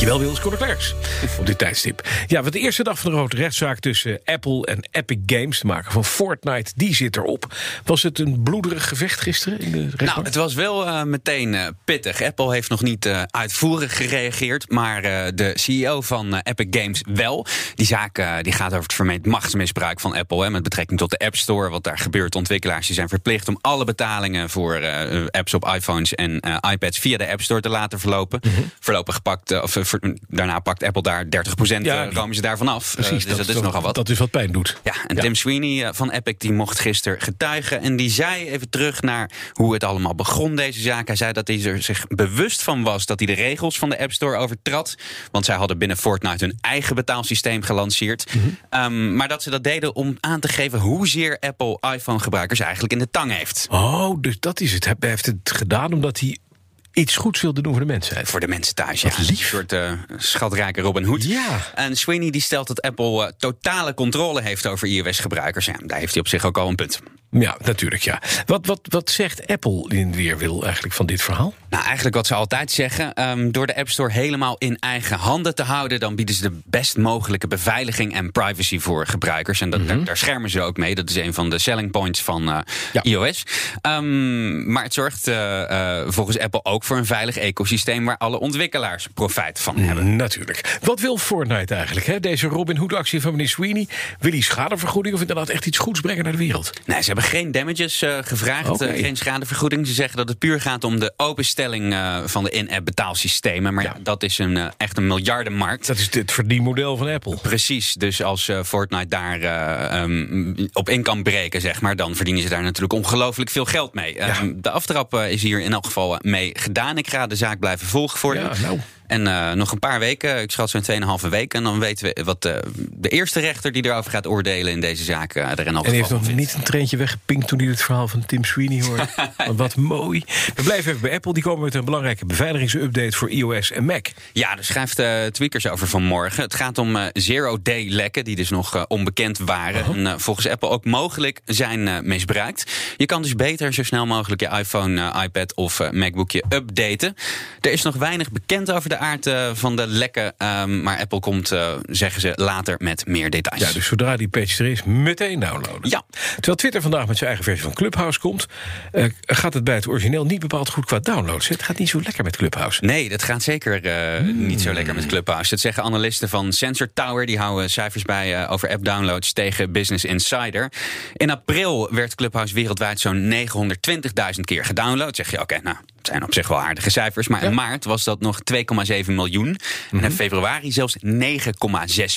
Dankjewel, Wils Klerks op dit tijdstip. Ja, want de eerste dag van de grote rechtszaak tussen Apple en Epic Games, de maker van Fortnite, die zit erop. Was het een bloederig gevecht gisteren in de rechtbank? Nou, het was wel uh, meteen uh, pittig. Apple heeft nog niet uh, uitvoerig gereageerd, maar de CEO van Epic Games wel. Die zaak die gaat over het vermeend machtsmisbruik van Apple hè, met betrekking tot de App Store. Wat daar gebeurt, ontwikkelaars die zijn verplicht om alle betalingen voor apps op iPhones en iPads via de App Store te laten verlopen. Mm -hmm. Voorlopig gepakt, of daarna pakt Apple daar 30% ja, komen ze daarvan af. Precies, uh, dus dat, dat, is nogal wat. Dat is wat pijn doet. Ja, en ja. Tim Sweeney van Epic die mocht gisteren getuigen. En die zei even terug naar hoe het allemaal begon, deze zaak. Hij zei dat hij er zich bewust van was dat hij de regels van de App Store overtrad. Want zij hadden binnen Fortnite hun eigen betaalsysteem gelanceerd. Mm -hmm. um, maar dat ze dat deden om aan te geven hoezeer Apple iPhone-gebruikers eigenlijk in de tang heeft. Oh, dus dat is het. Hij heeft het gedaan omdat hij iets goeds wilde doen voor de mensheid. Voor de mensen thuis, ja. lief. Een soort uh, schatrijke Robin Hood. Ja. En Sweeney die stelt dat Apple uh, totale controle heeft over iOS-gebruikers. Ja, daar heeft hij op zich ook al een punt. Ja, natuurlijk, ja. Wat, wat, wat zegt Apple in weerwil eigenlijk van dit verhaal? Nou, eigenlijk wat ze altijd zeggen. Um, door de App Store helemaal in eigen handen te houden... dan bieden ze de best mogelijke beveiliging en privacy voor gebruikers. En dat, mm -hmm. daar, daar, schermen ze ook mee. Dat is een van de selling points van uh, ja. iOS. Um, maar het zorgt uh, volgens Apple ook voor een veilig ecosysteem... waar alle ontwikkelaars profijt van hebben. Natuurlijk. Wat wil Fortnite eigenlijk? Hè? Deze Robin Hood-actie van meneer Sweeney... wil hij schadevergoeding of inderdaad echt iets goeds brengen naar de wereld? Nee, ze hebben geen damages uh, gevraagd, okay. uh, geen schadevergoeding. Ze zeggen dat het puur gaat om de openstelling uh, van de in-app betaalsystemen. Maar ja. dat is een, echt een miljardenmarkt. Dat is het verdienmodel van Apple. Precies, dus als Fortnite daar um, op in kan breken, zeg maar, dan verdienen ze daar natuurlijk ongelooflijk veel geld mee. Ja. Um, de aftrap is hier in elk geval mee gedaan. Ik ga de zaak blijven volgen voor ja, je. Nou. En uh, nog een paar weken, ik schat zo'n 2,5 weken. En dan weten we wat uh, de eerste rechter die erover gaat oordelen in deze zaak uh, er in elk En heeft nog vindt. niet een treintje weggepinkt toen hij het verhaal van Tim Sweeney hoorde. wat mooi. We blijven even bij Apple. Die komen met een belangrijke beveiligingsupdate voor iOS en Mac. Ja, daar schrijft Tweakers over vanmorgen. Het gaat om zero-day lekken die dus nog onbekend waren. En volgens Apple ook mogelijk zijn misbruikt. Je kan dus beter zo snel mogelijk je iPhone, iPad of MacBookje updaten. Er is nog weinig bekend over de aard uh, van de lekken. Um, maar Apple komt, uh, zeggen ze, later met meer details. Ja, dus zodra die patch er is, meteen downloaden. Ja. Terwijl Twitter vandaag met zijn eigen versie van Clubhouse komt... Uh, gaat het bij het origineel niet bepaald goed qua downloads. Het gaat niet zo lekker met Clubhouse. Nee, dat gaat zeker hmm. niet zo lekker met Clubhouse. Dat zeggen analisten van Sensor Tower. Die houden cijfers bij over app-downloads tegen Business Insider. In april werd Clubhouse wereldwijd zo'n 920.000 keer gedownload. Zeg je, oké, okay, nou... Zijn op zich wel aardige cijfers. Maar ja. in maart was dat nog 2,7 miljoen. Mm -hmm. En in februari zelfs 9,6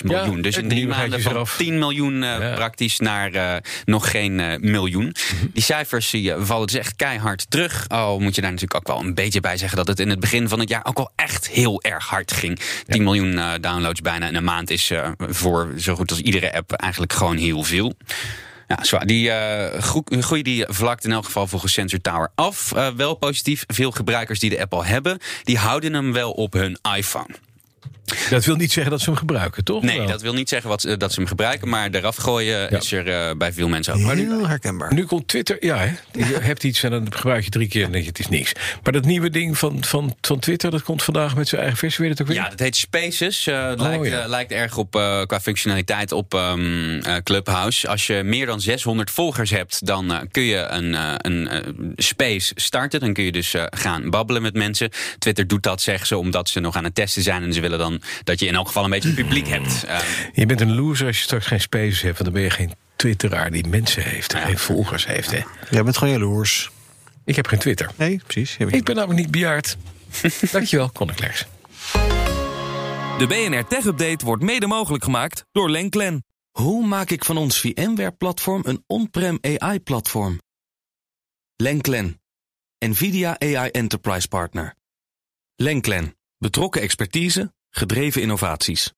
miljoen. Ja, dus in drie maanden van eraf. 10 miljoen uh, ja. praktisch naar uh, nog geen uh, miljoen. Mm -hmm. Die cijfers die, vallen dus echt keihard terug. Al moet je daar natuurlijk ook wel een beetje bij zeggen... dat het in het begin van het jaar ook wel echt heel erg hard ging. 10 miljoen downloads bijna in een maand is voor zo goed als iedere app eigenlijk gewoon heel veel. Ja. Die uh, groei die vlakt in elk geval volgens Sensor Tower af. Uh, wel positief. Veel gebruikers die de app al hebben, die houden hem wel op hun iPhone. Dat wil niet zeggen dat ze hem gebruiken, toch? Nee, dat wil niet zeggen wat, dat ze hem gebruiken. Maar eraf gooien ja. is er uh, bij veel mensen ook. Heel herkenbaar. Nu komt Twitter, ja, hè? je hebt iets en dan gebruik je drie keer en denk je het is niks. Maar dat nieuwe ding van, van, van Twitter, dat komt vandaag met zijn eigen versie. Weet het ook weer? Ja, dat heet Spaces. Uh, oh, lijkt, ja. uh, lijkt erg op, uh, qua functionaliteit op um, Clubhouse. Als je meer dan 600 volgers hebt, dan kun je een, een space starten. Dan kun je dus gaan babbelen met mensen. Twitter doet dat, zeggen ze, omdat ze nog aan het testen zijn. En ze willen dan dat je in elk geval een beetje publiek hebt. Uh, je bent een loser als je straks geen spaces hebt, want dan ben je geen twitteraar die mensen heeft, ja. geen volgers heeft. Hè. Jij bent gewoon jaloers. Ik heb geen Twitter. Nee, precies. Ik ben namelijk niet bejaard. Dankjewel, Conor Klerks. De BNR Tech Update wordt mede mogelijk gemaakt door Lenklen. Hoe maak ik van ons VMware-platform een on-prem AI-platform? Lenklen, NVIDIA AI Enterprise Partner. Lenklen, betrokken expertise, gedreven innovaties.